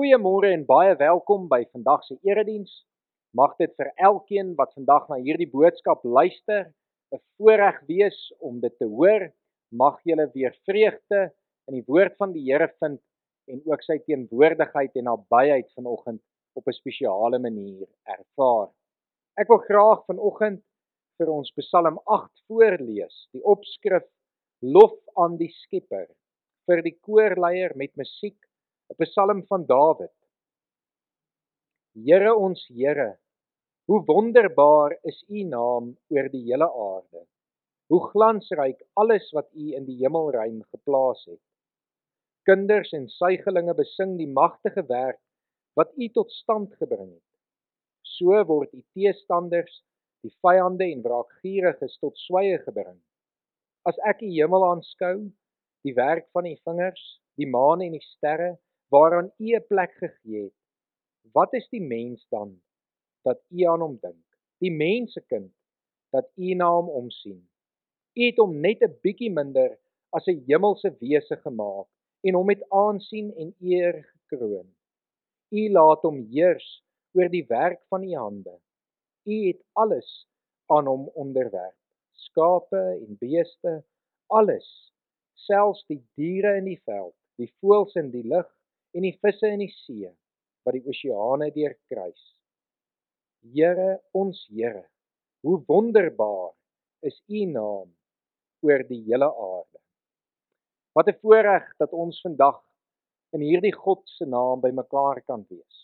Goeiemôre en baie welkom by vandag se erediens. Mag dit vir elkeen wat vandag na hierdie boodskap luister, 'n voorreg wees om dit te hoor. Mag julle weer vreugde in die woord van die Here vind en ook sy teenwoordigheid en nabyheid vanoggend op 'n spesiale manier ervaar. Ek wil graag vanoggend vir ons Psalm 8 voorlees, die opskrif Lof aan die Skepper vir die koorleier met musiek 'n Psalm van Dawid. Here ons Here, hoe wonderbaar is U naam oor die hele aarde. Hoe glansryk alles wat U in die hemelruim geplaas het. Kinders en suigelinge besing die magtige werk wat U tot stand gebring het. So word U teestanders, die vyande en wraakgieriges tot swye gebring. As ek die hemel aanskou, die werk van U vingers, die maan en die sterre, waaraan U 'n plek gegee het. Wat is die mens dan dat U aan hom dink? Die mensekind dat U na hom omsien. U het hom net 'n bietjie minder as 'n hemelse wese gemaak en hom met aansien en eer gekroon. U laat hom heers oor die werk van U hande. U het alles aan hom onderwerf. Skape en beeste, alles, selfs die diere in die veld, die voëls in die lug en die visse in die see wat die oseane deurkruis. Here, ons Here, hoe wonderbaar is U naam oor die hele aarde. Wat 'n voorreg dat ons vandag in hierdie God se naam bymekaar kan wees.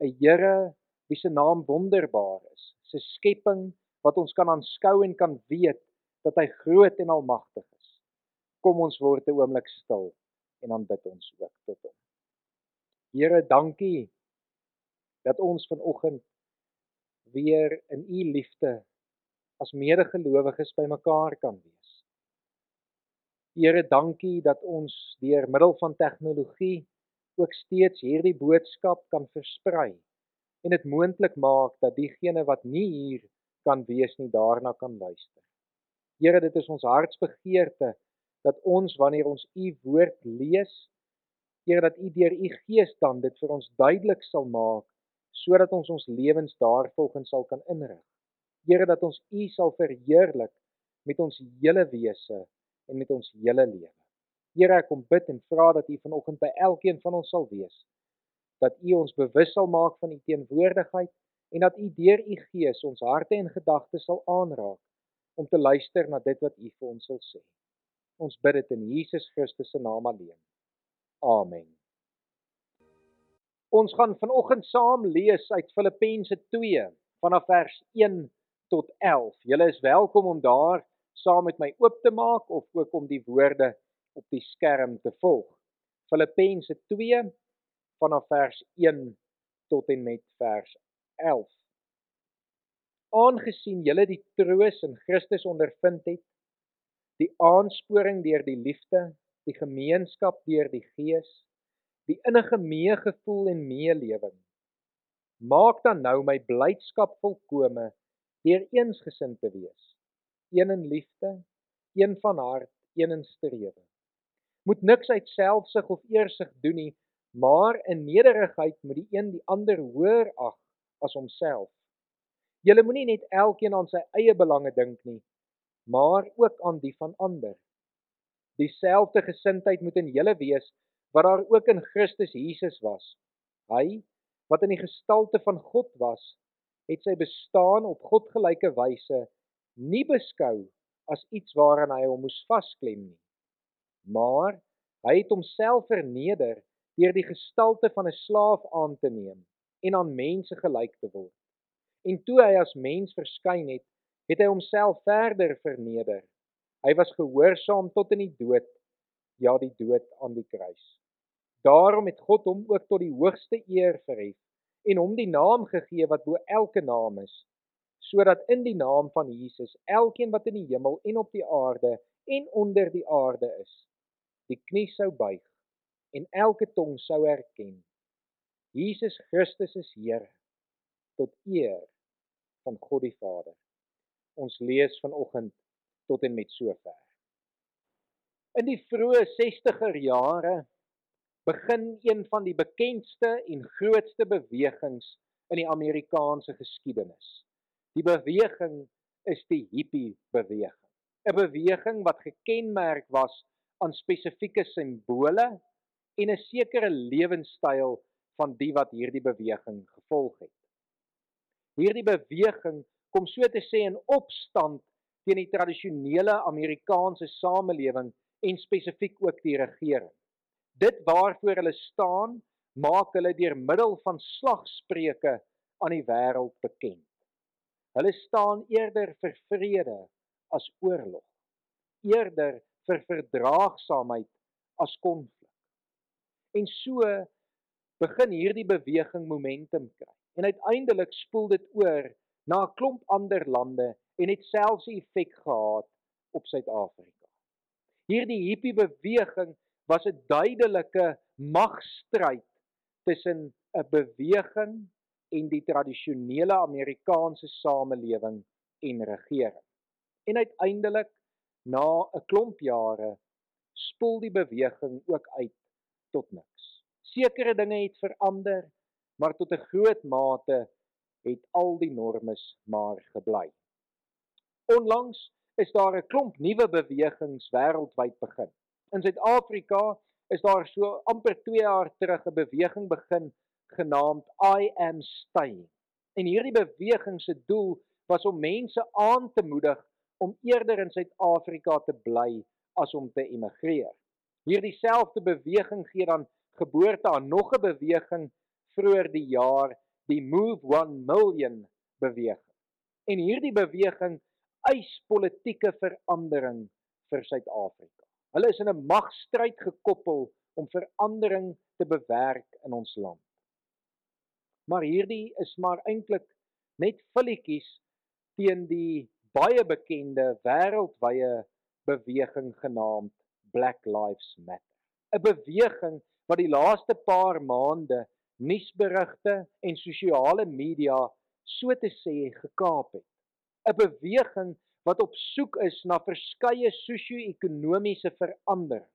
'n Here wie se naam wonderbaar is, se skepping wat ons kan aanskou en kan weet dat hy groot en almagtig is. Kom ons word 'n oomblik stil en dan bid ons ook tot hom. Here, dankie dat ons vanoggend weer in u liefde as medegelowiges bymekaar kan wees. Here, dankie dat ons deur middel van tegnologie ook steeds hierdie boodskap kan versprei en dit moontlik maak dat diegene wat nie hier kan wees nie daarna kan luister. Here, dit is ons hartsbegeerte dat ons wanneer ons u woord lees Here dat U deur U Gees dan dit vir ons duidelik sal maak sodat ons ons lewens daarvolgens sal kan inrig. Here dat ons U sal verheerlik met ons hele wese en met ons hele lewe. Here ek kom bid en vra dat U vanoggend by elkeen van ons sal wees. Dat U ons bewus sal maak van U teenwoordigheid en dat U deur U Gees ons harte en gedagtes sal aanraak om te luister na dit wat U vir ons wil sê. Ons bid dit in Jesus Christus se naam alleen. Amen. Ons gaan vanoggend saam lees uit Filippense 2 vanaf vers 1 tot 11. Julle is welkom om daar saam met my oop te maak of ook om die woorde op die skerm te volg. Filippense 2 vanaf vers 1 tot en met vers 11. Aangesien julle die troos in Christus ondervind het, die aansporing deur die liefde die gemeenskap deur die Gees, die innige meegevoel en meelewing. Maak dan nou my blydskap volkome deur eensgesind te wees, een in liefde, een van hart, een in strewe. Moet niks uit selfsug of eersug doen nie, maar in nederigheid moet die een die ander hoër ag as homself. Julle moenie net elkeen aan sy eie belange dink nie, maar ook aan die van ander dieselfde gesindheid moet in julle wees wat daar ook in Christus Jesus was. Hy wat in die gestalte van God was, het sy bestaan op godgelyke wyse nie beskou as iets waaraan hy hom moes vasklem nie. Maar hy het homself verneder deur die gestalte van 'n slaaf aan te neem en aan mense gelyk te word. En toe hy as mens verskyn het, het hy homself verder verneder Hy was gehoorsaam tot in die dood, ja die dood aan die kruis. Daarom het God hom ook tot die hoogste eer verhef en hom die naam gegee wat bo elke naam is, sodat in die naam van Jesus elkeen wat in die hemel en op die aarde en onder die aarde is, die knie sou buig en elke tong sou erken: Jesus Christus is Here tot eer van God die Vader. Ons lees vanoggend tot en met sover. In die vroeë 60er jare begin een van die bekendste en grootste bewegings in die Amerikaanse geskiedenis. Die beweging is die hippie beweging. 'n Beweging wat gekenmerk was aan spesifieke simbole en 'n sekere lewenstyl van die wat hierdie beweging gevolg het. Hierdie beweging kom so te sê in opstand teen die tradisionele Amerikaanse samelewing en spesifiek ook die regering. Dit waarvoor hulle staan, maak hulle deur middel van slagspreuke aan die wêreld bekend. Hulle staan eerder vir vrede as oorlog, eerder vir verdraagsaamheid as konflik. En so begin hierdie beweging momentum kry. En uiteindelik spoel dit oor na 'n klomp ander lande en het selfs 'n effek gehad op Suid-Afrika. Hierdie hippie beweging was 'n duidelike magstryd tussen 'n beweging en die tradisionele Amerikaanse samelewing en regering. En uiteindelik na 'n klomp jare spoel die beweging ook uit tot niks. Sekere dinge het verander, maar tot 'n groot mate het al die normes maar gebly. Onlangs is daar 'n klomp nuwe bewegings wêreldwyd begin. In Suid-Afrika is daar so amper 2 jaar terug 'n beweging begin genaamd I am staying. En hierdie beweging se doel was om mense aan te moedig om eerder in Suid-Afrika te bly as om te emigreer. Hierdie selfde beweging gee dan geboorte aan nog 'n beweging vroeër die jaar, die Move 1 Million beweging. En hierdie beweging eis politieke verandering vir Suid-Afrika. Hulle is in 'n magstryd gekoppel om verandering te bewerk in ons land. Maar hierdie is maar eintlik net filletjies teen die baie bekende wêreldwye beweging genaamd Black Lives Matter. 'n Beweging wat die laaste paar maande nuusberigte en sosiale media so te sê gekaap het. 'n beweging wat op soek is na verskeie sosio-ekonomiese verandering.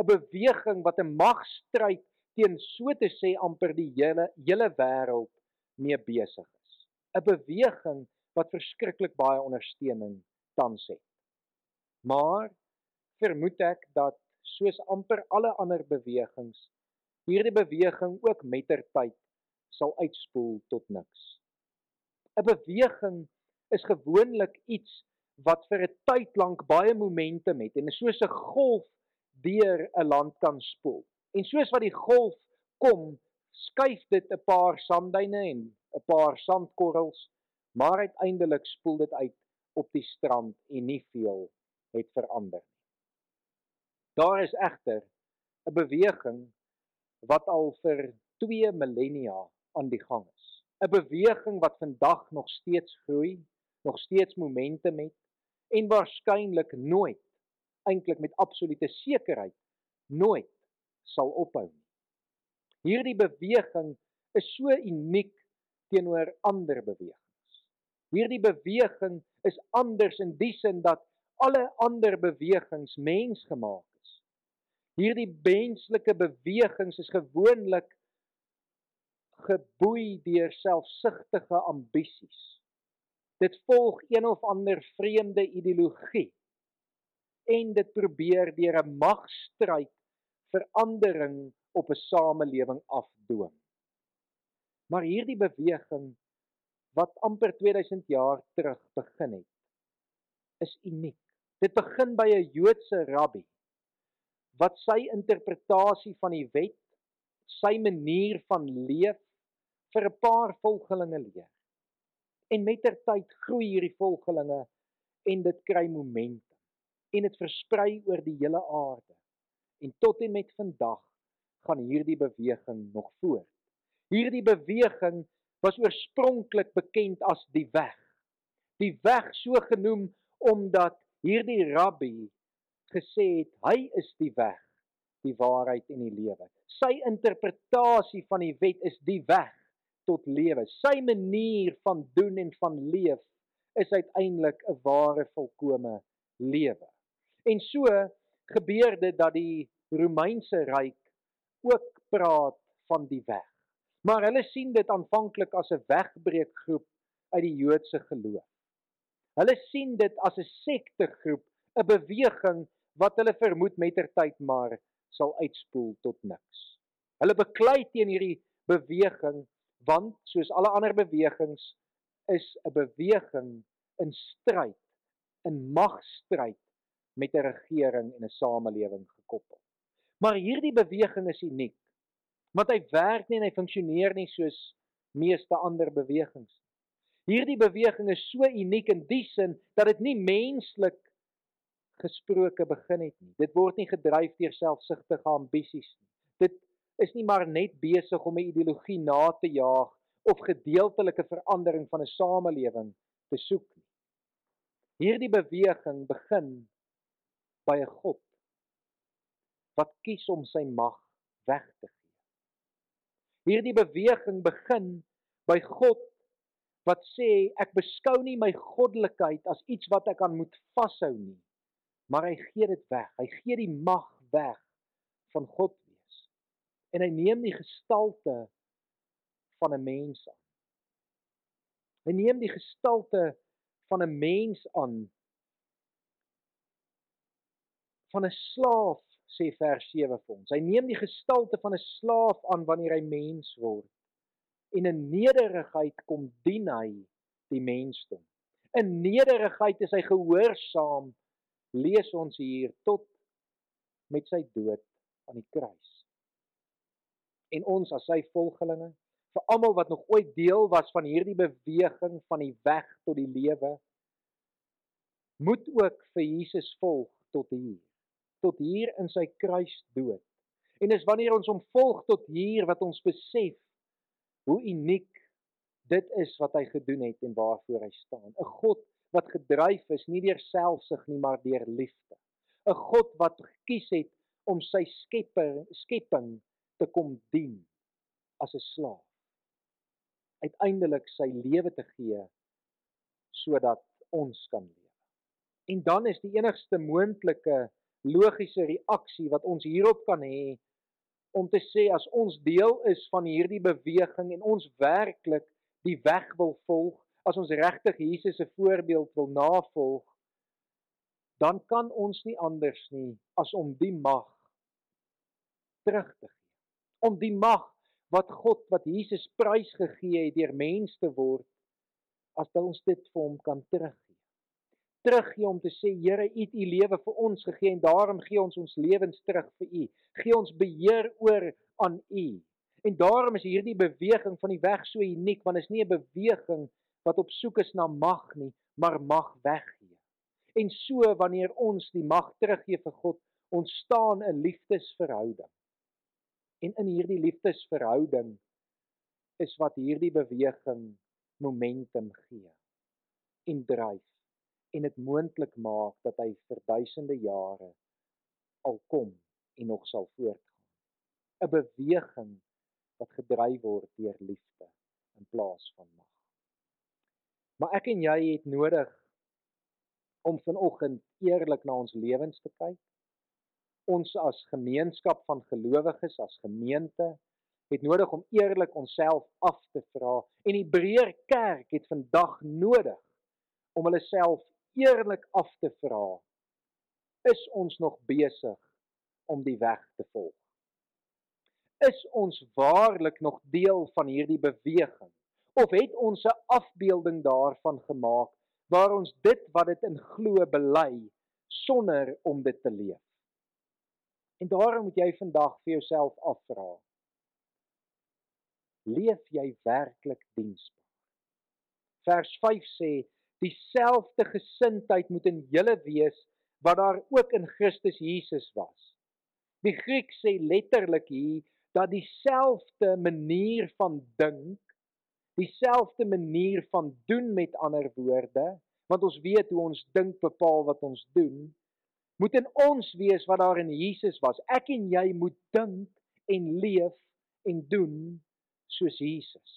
'n beweging wat 'n magstryd teen so te sê amper die hele hele wêreld mee besig is. 'n beweging wat verskriklik baie ondersteuning tans het. Maar vermoed ek dat soos amper alle ander bewegings hierdie beweging ook mettertyd sal uitspoel tot niks. 'n beweging is gewoonlik iets wat vir 'n tyd lank baie momentum het en soos 'n golf deur 'n land kan spoel. En soos wat die golf kom, skuif dit 'n paar sandduine en 'n paar sandkorrels, maar uiteindelik spoel dit uit op die strand en nie veel het verander nie. Daar is egter 'n beweging wat al vir 2 millennia aan die gang is. 'n Beweging wat vandag nog steeds groei nog steeds momentum het en waarskynlik nooit eintlik met absolute sekerheid nooit sal ophou nie. Hierdie beweging is so uniek teenoor ander bewegings. Hierdie beweging is anders in die sin dat alle ander bewegings mensgemaak is. Hierdie menslike bewegings is gewoonlik geboei deur selfsugtige ambisies dit volg een of ander vreemde ideologie en dit probeer deur 'n magstryd verandering op 'n samelewing afdwing. Maar hierdie beweging wat amper 2000 jaar terug begin het, is uniek. Dit begin by 'n Joodse rabbi wat sy interpretasie van die wet, sy manier van leef vir 'n paar volgelinge leer. En mettertyd groei hierdie volgelinge en dit kry momentum en dit versprei oor die hele aarde. En tot en met vandag gaan hierdie beweging nog voort. Hierdie beweging was oorspronklik bekend as die weg. Die weg so genoem omdat hierdie rabbi gesê het hy is die weg, die waarheid en die lewe. Sy interpretasie van die wet is die weg tot lewe. Sy manier van doen en van leef is uiteindelik 'n ware volkomme lewe. En so gebeur dit dat die Romeinse ryk ook praat van die weg. Maar hulle sien dit aanvanklik as 'n wegbreekgroep uit die Joodse geloof. Hulle sien dit as 'n sektegroep, 'n beweging wat hulle vermoed mettertyd maar sal uitspoel tot niks. Hulle beklei teen hierdie beweging want soos alle ander bewegings is 'n beweging in stryd, in magstryd met 'n regering en 'n samelewing gekoppel. Maar hierdie beweging is uniek. Want hy werk nie en hy funksioneer nie soos meeste ander bewegings. Hierdie beweging is so uniek in die sin dat dit nie menslik gesproke begin het nie. Dit word nie gedryf deur selfsugtige ambisies nie. Dit is nie maar net besig om 'n ideologie na te jaag of gedeeltelike verandering van 'n samelewing te soek nie. Hierdie beweging begin by 'n God wat kies om sy mag weg te gee. Hierdie beweging begin by God wat sê ek beskou nie my goddelikheid as iets wat ek aan moet vashou nie maar hy gee dit weg. Hy gee die mag weg van God. En hy neem die gestalte van 'n mens aan. Hy neem die gestalte van 'n mens aan van 'n slaaf sê vers 7 vir ons. Hy neem die gestalte van 'n slaaf aan wanneer hy mens word. En in nederigheid kom dien hy die mensdom. In nederigheid is hy gehoorsaam lees ons hier tot met sy dood aan die kruis. En ons as sy volgelinge, vir almal wat nog ooit deel was van hierdie beweging van die weg tot die lewe, moet ook vir Jesus volg tot hier, tot hier in sy kruisdood. En dis wanneer ons hom volg tot hier wat ons besef hoe uniek dit is wat hy gedoen het en waarvoor hy staan. 'n God wat gedryf is nie deur selfsug nie maar deur liefde. 'n God wat gekies het om sy skepper skepping te kom dien as 'n slaaf. Uiteindelik sy lewe te gee sodat ons kan lewe. En dan is die enigste moontlike logiese reaksie wat ons hierop kan hê om te sê as ons deel is van hierdie beweging en ons werklik die weg wil volg as ons regtig Jesus se voorbeeld wil navolg, dan kan ons nie anders nie as om die mag terug te gee. Om die mag wat God wat Jesus prys gegee het deur mens te word, as ons dit vir hom kan teruggee. Teruggee om te sê Here, U het U lewe vir ons gegee en daarom gee ons ons lewens terug vir U. Gee ons beheer oor aan U. En daarom is hierdie beweging van die weg so uniek want is nie 'n beweging wat op soek is na mag nie, maar mag weggee. En so wanneer ons die mag teruggee vir God, ontstaan 'n liefdesverhouding. En in hierdie liefdesverhouding is wat hierdie beweging momentum gee en dryf en dit moontlik maak dat hy vir duisende jare al kom en nog sal voortgaan. 'n Beweging wat gedryf word deur liefde in plaas van mag. Maar ek en jy het nodig om vanoggend eerlik na ons lewens te kyk. Ons as gemeenskap van gelowiges, as gemeente, het nodig om eerlik onsself af te vra en die Hebreër kerk het vandag nodig om hulle self eerlik af te vra. Is ons nog besig om die weg te volg? Is ons waarlik nog deel van hierdie beweging? of het ons 'n afbeelding daarvan gemaak waar ons dit wat dit in glo bely sonder om dit te leef. En daarom moet jy vandag vir jouself afvra. Leef jy werklik diensbaar? Vers 5 sê dieselfde gesindheid moet in julle wees wat daar ook in Christus Jesus was. Die Griek sê letterlik hier dat dieselfde manier van dink dieselfde manier van doen met ander woorde, want ons weet hoe ons dink bepaal wat ons doen, moet in ons wees wat daar in Jesus was. Ek en jy moet dink en leef en doen soos Jesus.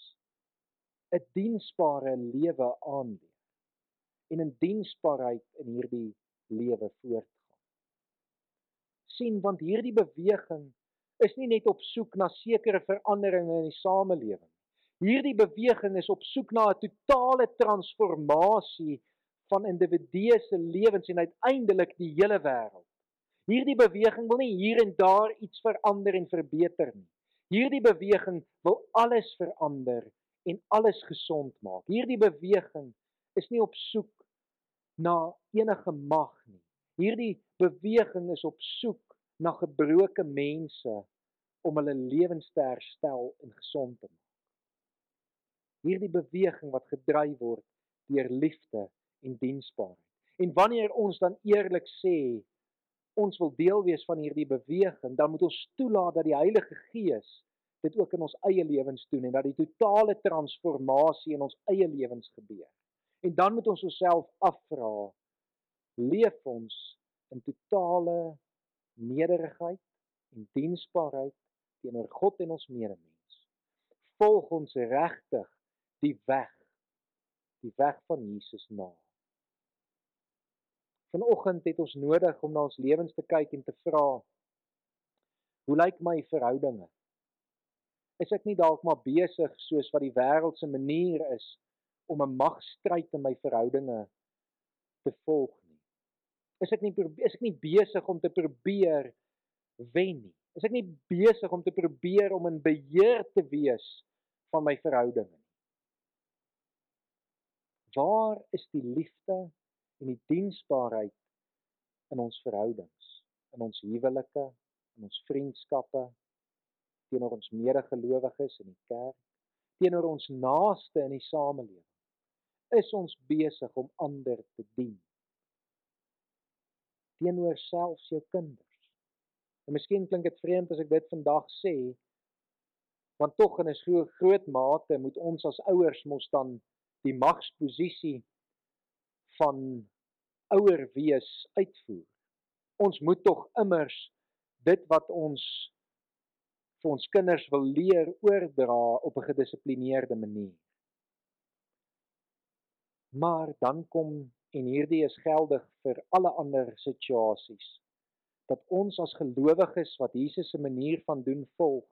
'n Diensbare lewe aanleer en in diensbaarheid in hierdie lewe voortgaan. sien want hierdie beweging is nie net op soek na sekere veranderinge in die samelewing. Hierdie beweging is op soek na 'n totale transformasie van individue se lewens en uiteindelik die hele wêreld. Hierdie beweging wil nie hier en daar iets verander en verbeter nie. Hierdie beweging wil alles verander en alles gesond maak. Hierdie beweging is nie op soek na enige mag nie. Hierdie beweging is op soek na gebroke mense om hulle lewens te herstel en gesond te maak. Hierdie beweging wat gedryf word deur liefde en diensbaarheid. En wanneer ons dan eerlik sê ons wil deel wees van hierdie beweging, dan moet ons toelaat dat die Heilige Gees dit ook in ons eie lewens doen en dat die totale transformasie in ons eie lewens gebeur. En dan moet ons osself afvra: leef ons in totale nederigheid en diensbaarheid teenoor God en ons medemens? Volg ons regtig die weg, die weg van Jesus na? Vanoggend het ons nodig om na ons lewens te kyk en te vra: Hoe lyk my verhoudinge? Is ek nie dalk maar besig soos wat die wêreld se manier is om 'n magstryd in my verhoudinge te volg nie. Is ek nie is ek nie besig om te probeer wen nie. Is ek nie besig om te probeer om in beheer te wees van my verhoudinge nie. Waar is die liefde en die diensbaarheid in ons verhoudings, in ons huwelike, in ons vriendskappe, teenoor ons medegelowiges in die kerk, teenoor ons naaste in die samelewing? is ons besig om ander te dien teenoor selfs jou kinders. En miskien klink dit vreemd as ek dit vandag sê, want tog in 'n so groot mate moet ons as ouers mos dan die magsposisie van ouer wees uitvoer. Ons moet tog immers dit wat ons vir ons kinders wil leer oordra op 'n gedissiplineerde manier. Maar dan kom en hierdie is geldig vir alle ander situasies dat ons as gelowiges wat Jesus se manier van doen volg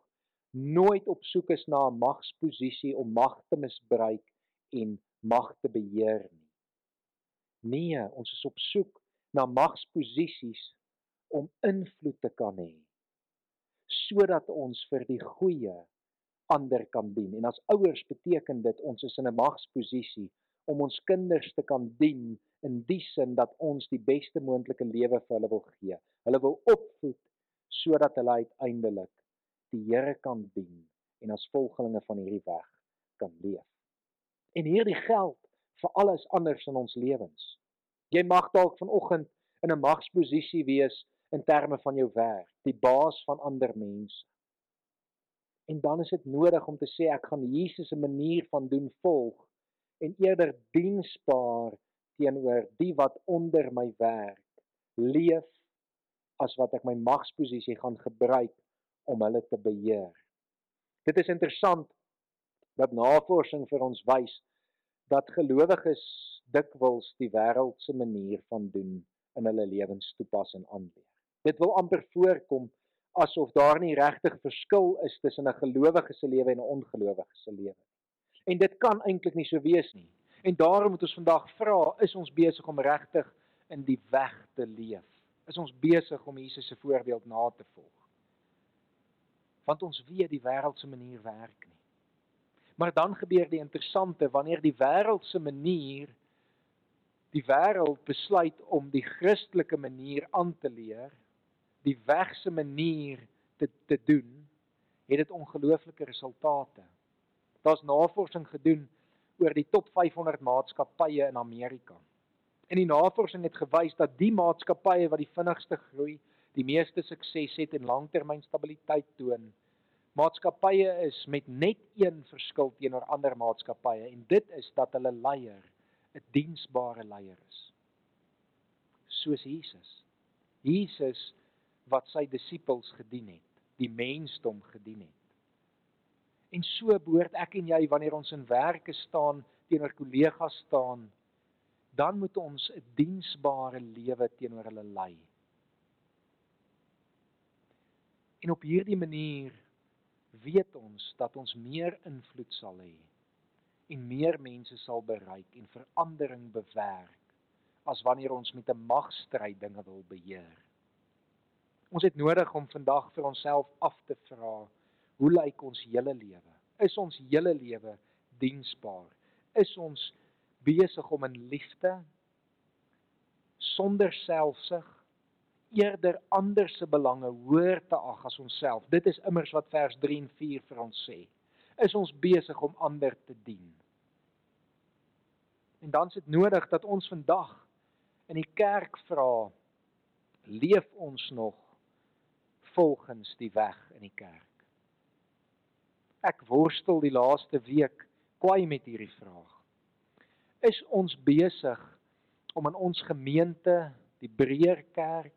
nooit op soek is na 'n magsposisie om mag te misbruik en mag te beheer nie. Nee, ons is op soek na magsposisies om invloed te kan hê sodat ons vir die goeie ander kan dien. En as ouers beteken dit ons is in 'n magsposisie om ons kinders te kan dien in die sin dat ons die beste moontlike lewe vir hulle wil gee. Hulle wil opvoed sodat hulle uiteindelik die Here kan dien en as volgelinge van hierdie weg kan leef. En hierdie geld vir alles anders in ons lewens. Jy mag dalk vanoggend in 'n magsposisie wees in terme van jou werk, die baas van ander mense. En dan is dit nodig om te sê ek gaan Jesus se manier van doen volg en eerder diensbaar teenoor die wat onder my werk leef as wat ek my magsposisie gaan gebruik om hulle te beheer. Dit is interessant dat navorsing vir ons wys dat gelowiges dikwels die wêreld se manier van doen in hulle lewens toepas en aanleer. Dit wil amper voorkom asof daar nie regtig verskil is tussen 'n gelowige se lewe en 'n ongelowige se lewe. En dit kan eintlik nie so wees nie. En daarom moet ons vandag vra, is ons besig om regtig in die weg te leef? Is ons besig om Jesus se voorbeeld na te volg? Want ons weet die wêreld se manier werk nie. Maar dan gebeur die interessante wanneer die wêreld se manier die wêreld besluit om die Christelike manier aan te leer, die weg se manier te te doen, het dit ongelooflike resultate. Daar's navorsing gedoen oor die top 500 maatskappye in Amerika. En die navorsing het gewys dat die maatskappye wat die vinnigste groei, die meeste sukses het en langtermynstabiliteit toon, maatskappye is met net een verskil teenoor ander maatskappye en dit is dat hulle leier 'n diensbare leier is. Soos Jesus. Jesus wat sy disippels gedien het, die mensdom gedien het. En so behoort ek en jy wanneer ons in werke staan, teenoor kollegas staan, dan moet ons 'n diensbare lewe teenoor hulle lei. En op hierdie manier weet ons dat ons meer invloed sal hê en meer mense sal bereik en verandering bewerk as wanneer ons met 'n magstryd dinge wil beheer. Ons het nodig om vandag vir onsself af te vra, hoe lyk ons hele lewe? Is ons hele lewe diensbaar? Is ons besig om in liefde sonder selfsug eerder ander se belange hoër te ag as onsself. Dit is immers wat vers 3 en 4 vir ons sê. Is ons besig om ander te dien? En dan is dit nodig dat ons vandag in die kerk vra leef ons nog volgens die weg in die kerk? Ek worstel die laaste week kwai met hierdie vraag. Is ons besig om in ons gemeente, die breër kerk,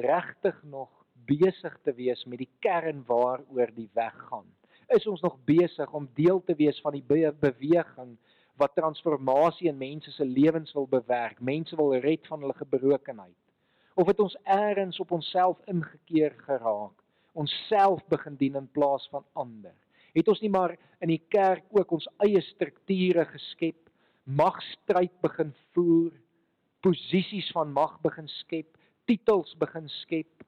regtig nog besig te wees met die kern waaroor die weg gaan? Is ons nog besig om deel te wees van die be beweging wat transformasie in mense se lewens wil bewerk, mense wil red van hulle gebrokenheid? Of het ons eers op onsself ingekeer geraak, onsself begin dien in plaas van ander? Het ons nie maar in die kerk ook ons eie strukture geskep, magstryd begin voer, posisies van mag begin skep, titels begin skep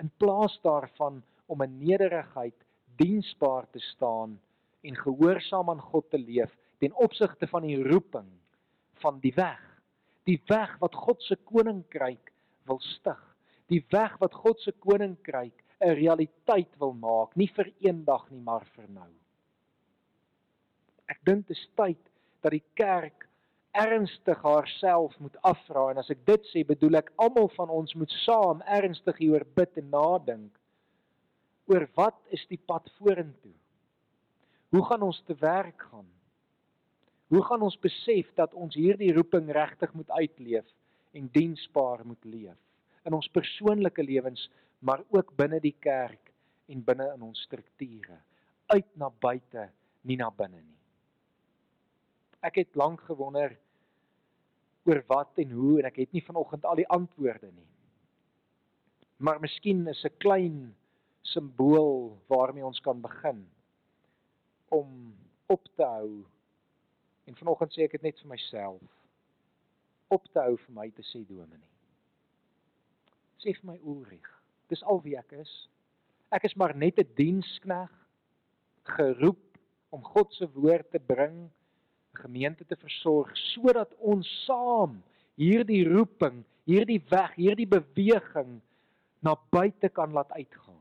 in plaas daarvan om in nederigheid diensbaar te staan en gehoorsaam aan God te leef ten opsigte van die roeping van die weg. Die weg wat God se koninkryk wil stig. Die weg wat God se koninkryk 'n realiteit wil maak, nie vir eendag nie, maar vir nou. Ek dink dit is tyd dat die kerk ernstig haarself moet afvra en as ek dit sê bedoel ek almal van ons moet saam ernstig hieroor bid en nadink oor wat is die pad vorentoe? Hoe gaan ons te werk gaan? Hoe gaan ons besef dat ons hierdie roeping regtig moet uitleef en diensbaar moet leef in ons persoonlike lewens maar ook binne die kerk en binne in ons strukture uit na buite nie na binne nie Ek het lank gewonder oor wat en hoe en ek het nie vanoggend al die antwoorde nie. Maar miskien is 'n klein simbool waarmee ons kan begin om op te hou. En vanoggend sê ek dit net vir myself. Op te hou vir my te sê dominee. Sê vir my Ulrich, dis al wie ek is. Ek is maar net 'n dienskneg geroep om God se woord te bring gemeente te versorg sodat ons saam hierdie roeping, hierdie weg, hierdie beweging na buite kan laat uitgaan.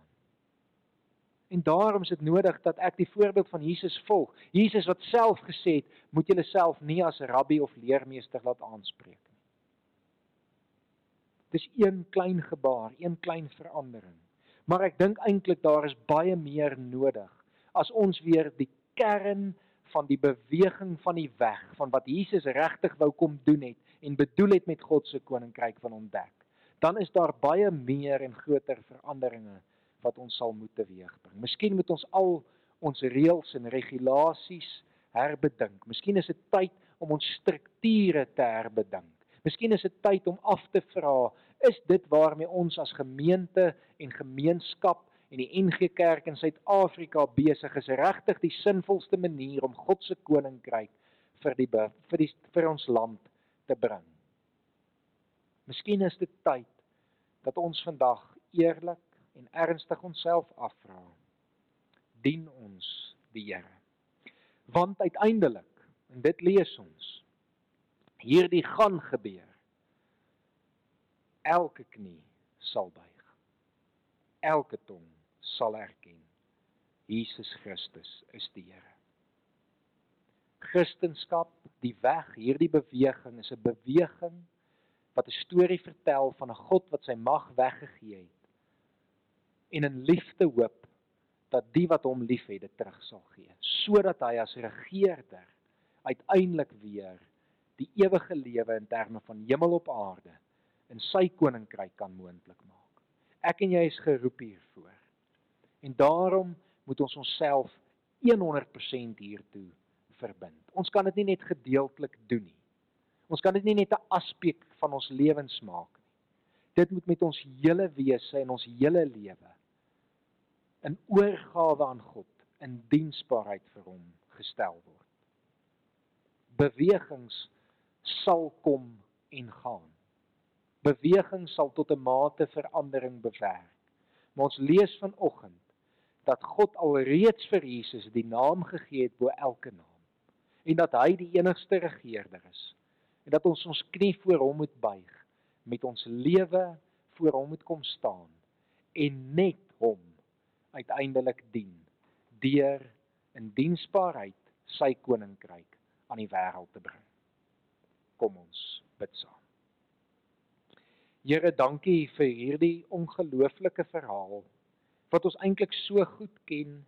En daarom is dit nodig dat ek die voorbeeld van Jesus volg. Jesus wat self gesê het, moet julle self nie as rabbi of leermeester laat aanspreek nie. Dis een klein gebaar, een klein verandering. Maar ek dink eintlik daar is baie meer nodig as ons weer die kern van die beweging van die weg van wat Jesus regtig wou kom doen het en bedoel het met God se koninkryk van ontdek. Dan is daar baie meer en groter veranderinge wat ons sal moet teweegbring. Miskien moet ons al ons reëls en regulasies herbedink. Miskien is dit tyd om ons strukture te herbedink. Miskien is dit tyd om af te vra, is dit waarmee ons as gemeente en gemeenskap en die NG Kerk in Suid-Afrika besig is regtig die sinvolste manier om God se koninkryk vir die vir die vir ons land te bring. Miskien is dit tyd dat ons vandag eerlik en ernstig onsself afvra. Dien ons die Here? Want uiteindelik, en dit lees ons, hierdie gaan gebeur. Elke knie sal buig. Elke tong sal erken Jesus Christus is die Here. Christendom, die weg, hierdie beweging is 'n beweging wat 'n storie vertel van 'n God wat sy mag weggegee het en in liefde hoop dat die wat hom liefhet dit terug sal gee, sodat hy as regerder uiteindelik weer die ewige lewe in terme van hemel op aarde in sy koninkryk kan moontlik maak. Ek en jy is geroep hiervoor. En daarom moet ons onsself 100% hiertoe verbind. Ons kan dit nie net gedeeltelik doen nie. Ons kan dit nie net 'n aspek van ons lewens maak nie. Dit moet met ons hele wese en ons hele lewe in oorgawe aan God, in diensbaarheid vir hom gestel word. Bewegings sal kom en gaan. Beweging sal tot 'n mate verandering bewerk. Maar ons lees vanoggend dat God alreeds vir Jesus die naam gegee het bo elke naam en dat hy die enigste regerder is en dat ons ons knie voor hom moet buig met ons lewe voor hom moet kom staan en net hom uiteindelik dien deur in diensbaarheid sy koninkryk aan die wêreld te bring. Kom ons bid saam. Here, dankie vir hierdie ongelooflike verhaal wat ons eintlik so goed ken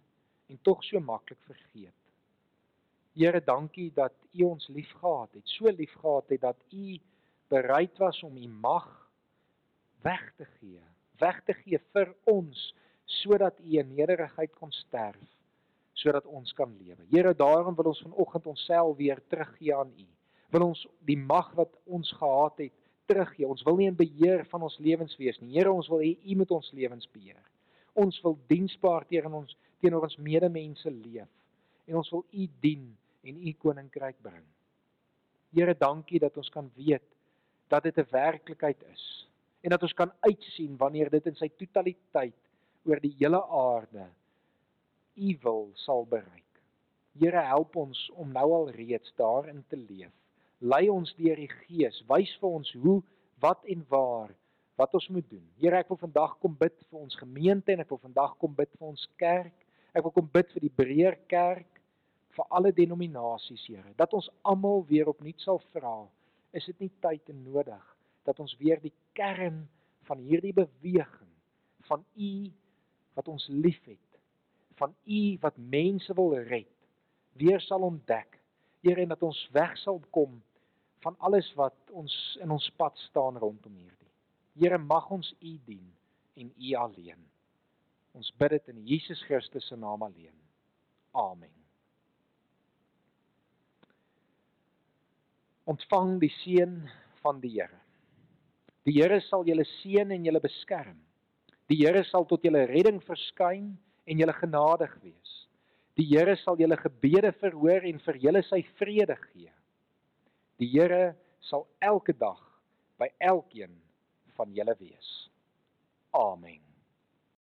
en tog so maklik vergeet. Here, dankie dat U ons liefgehad het, so liefgehad het dat U bereid was om U mag weg te gee, weg te gee vir ons sodat U in nederigheid kon sterf, sodat ons kan lewe. Here, daarom wil ons vanoggend onsself weer teruggee aan U. Wil ons die mag wat ons gehad het teruggee. Ons wil nie in beheer van ons lewens wees nie. Here, ons wil hê U moet ons lewens beheer. Ons wil diensbaar teenoor ons teenoor ons medemense leef en ons wil U dien en U koninkryk bring. Here, dankie dat ons kan weet dat dit 'n werklikheid is en dat ons kan uitsien wanneer dit in sy totaliteit oor die hele aarde U wil sal bereik. Here, help ons om nou al reeds daarin te leef lei ons deur die Gees, wys vir ons hoe, wat en waar wat ons moet doen. Here, ek wil vandag kom bid vir ons gemeente en ek wil vandag kom bid vir ons kerk. Ek wil kom bid vir die breër kerk, vir alle denominasies, Here, dat ons almal weer opnuut sal vra, is dit nie tyd en nodig dat ons weer die kern van hierdie beweging van U wat ons liefhet, van U wat mense wil red, weer sal ontdek. Here, en dat ons weg sal kom van alles wat ons in ons pad staan rondom hierdie. Here mag ons U dien en U alleen. Ons bid dit in Jesus Christus se naam alleen. Amen. Ontvang die seën van die Here. Die Here sal julle seën en julle beskerm. Die Here sal tot julle redding verskyn en julle genadig wees. Die Here sal julle gebede verhoor en vir julle sy vrede gee. Die Here sal elke dag by elkeen van julle wees. Amen.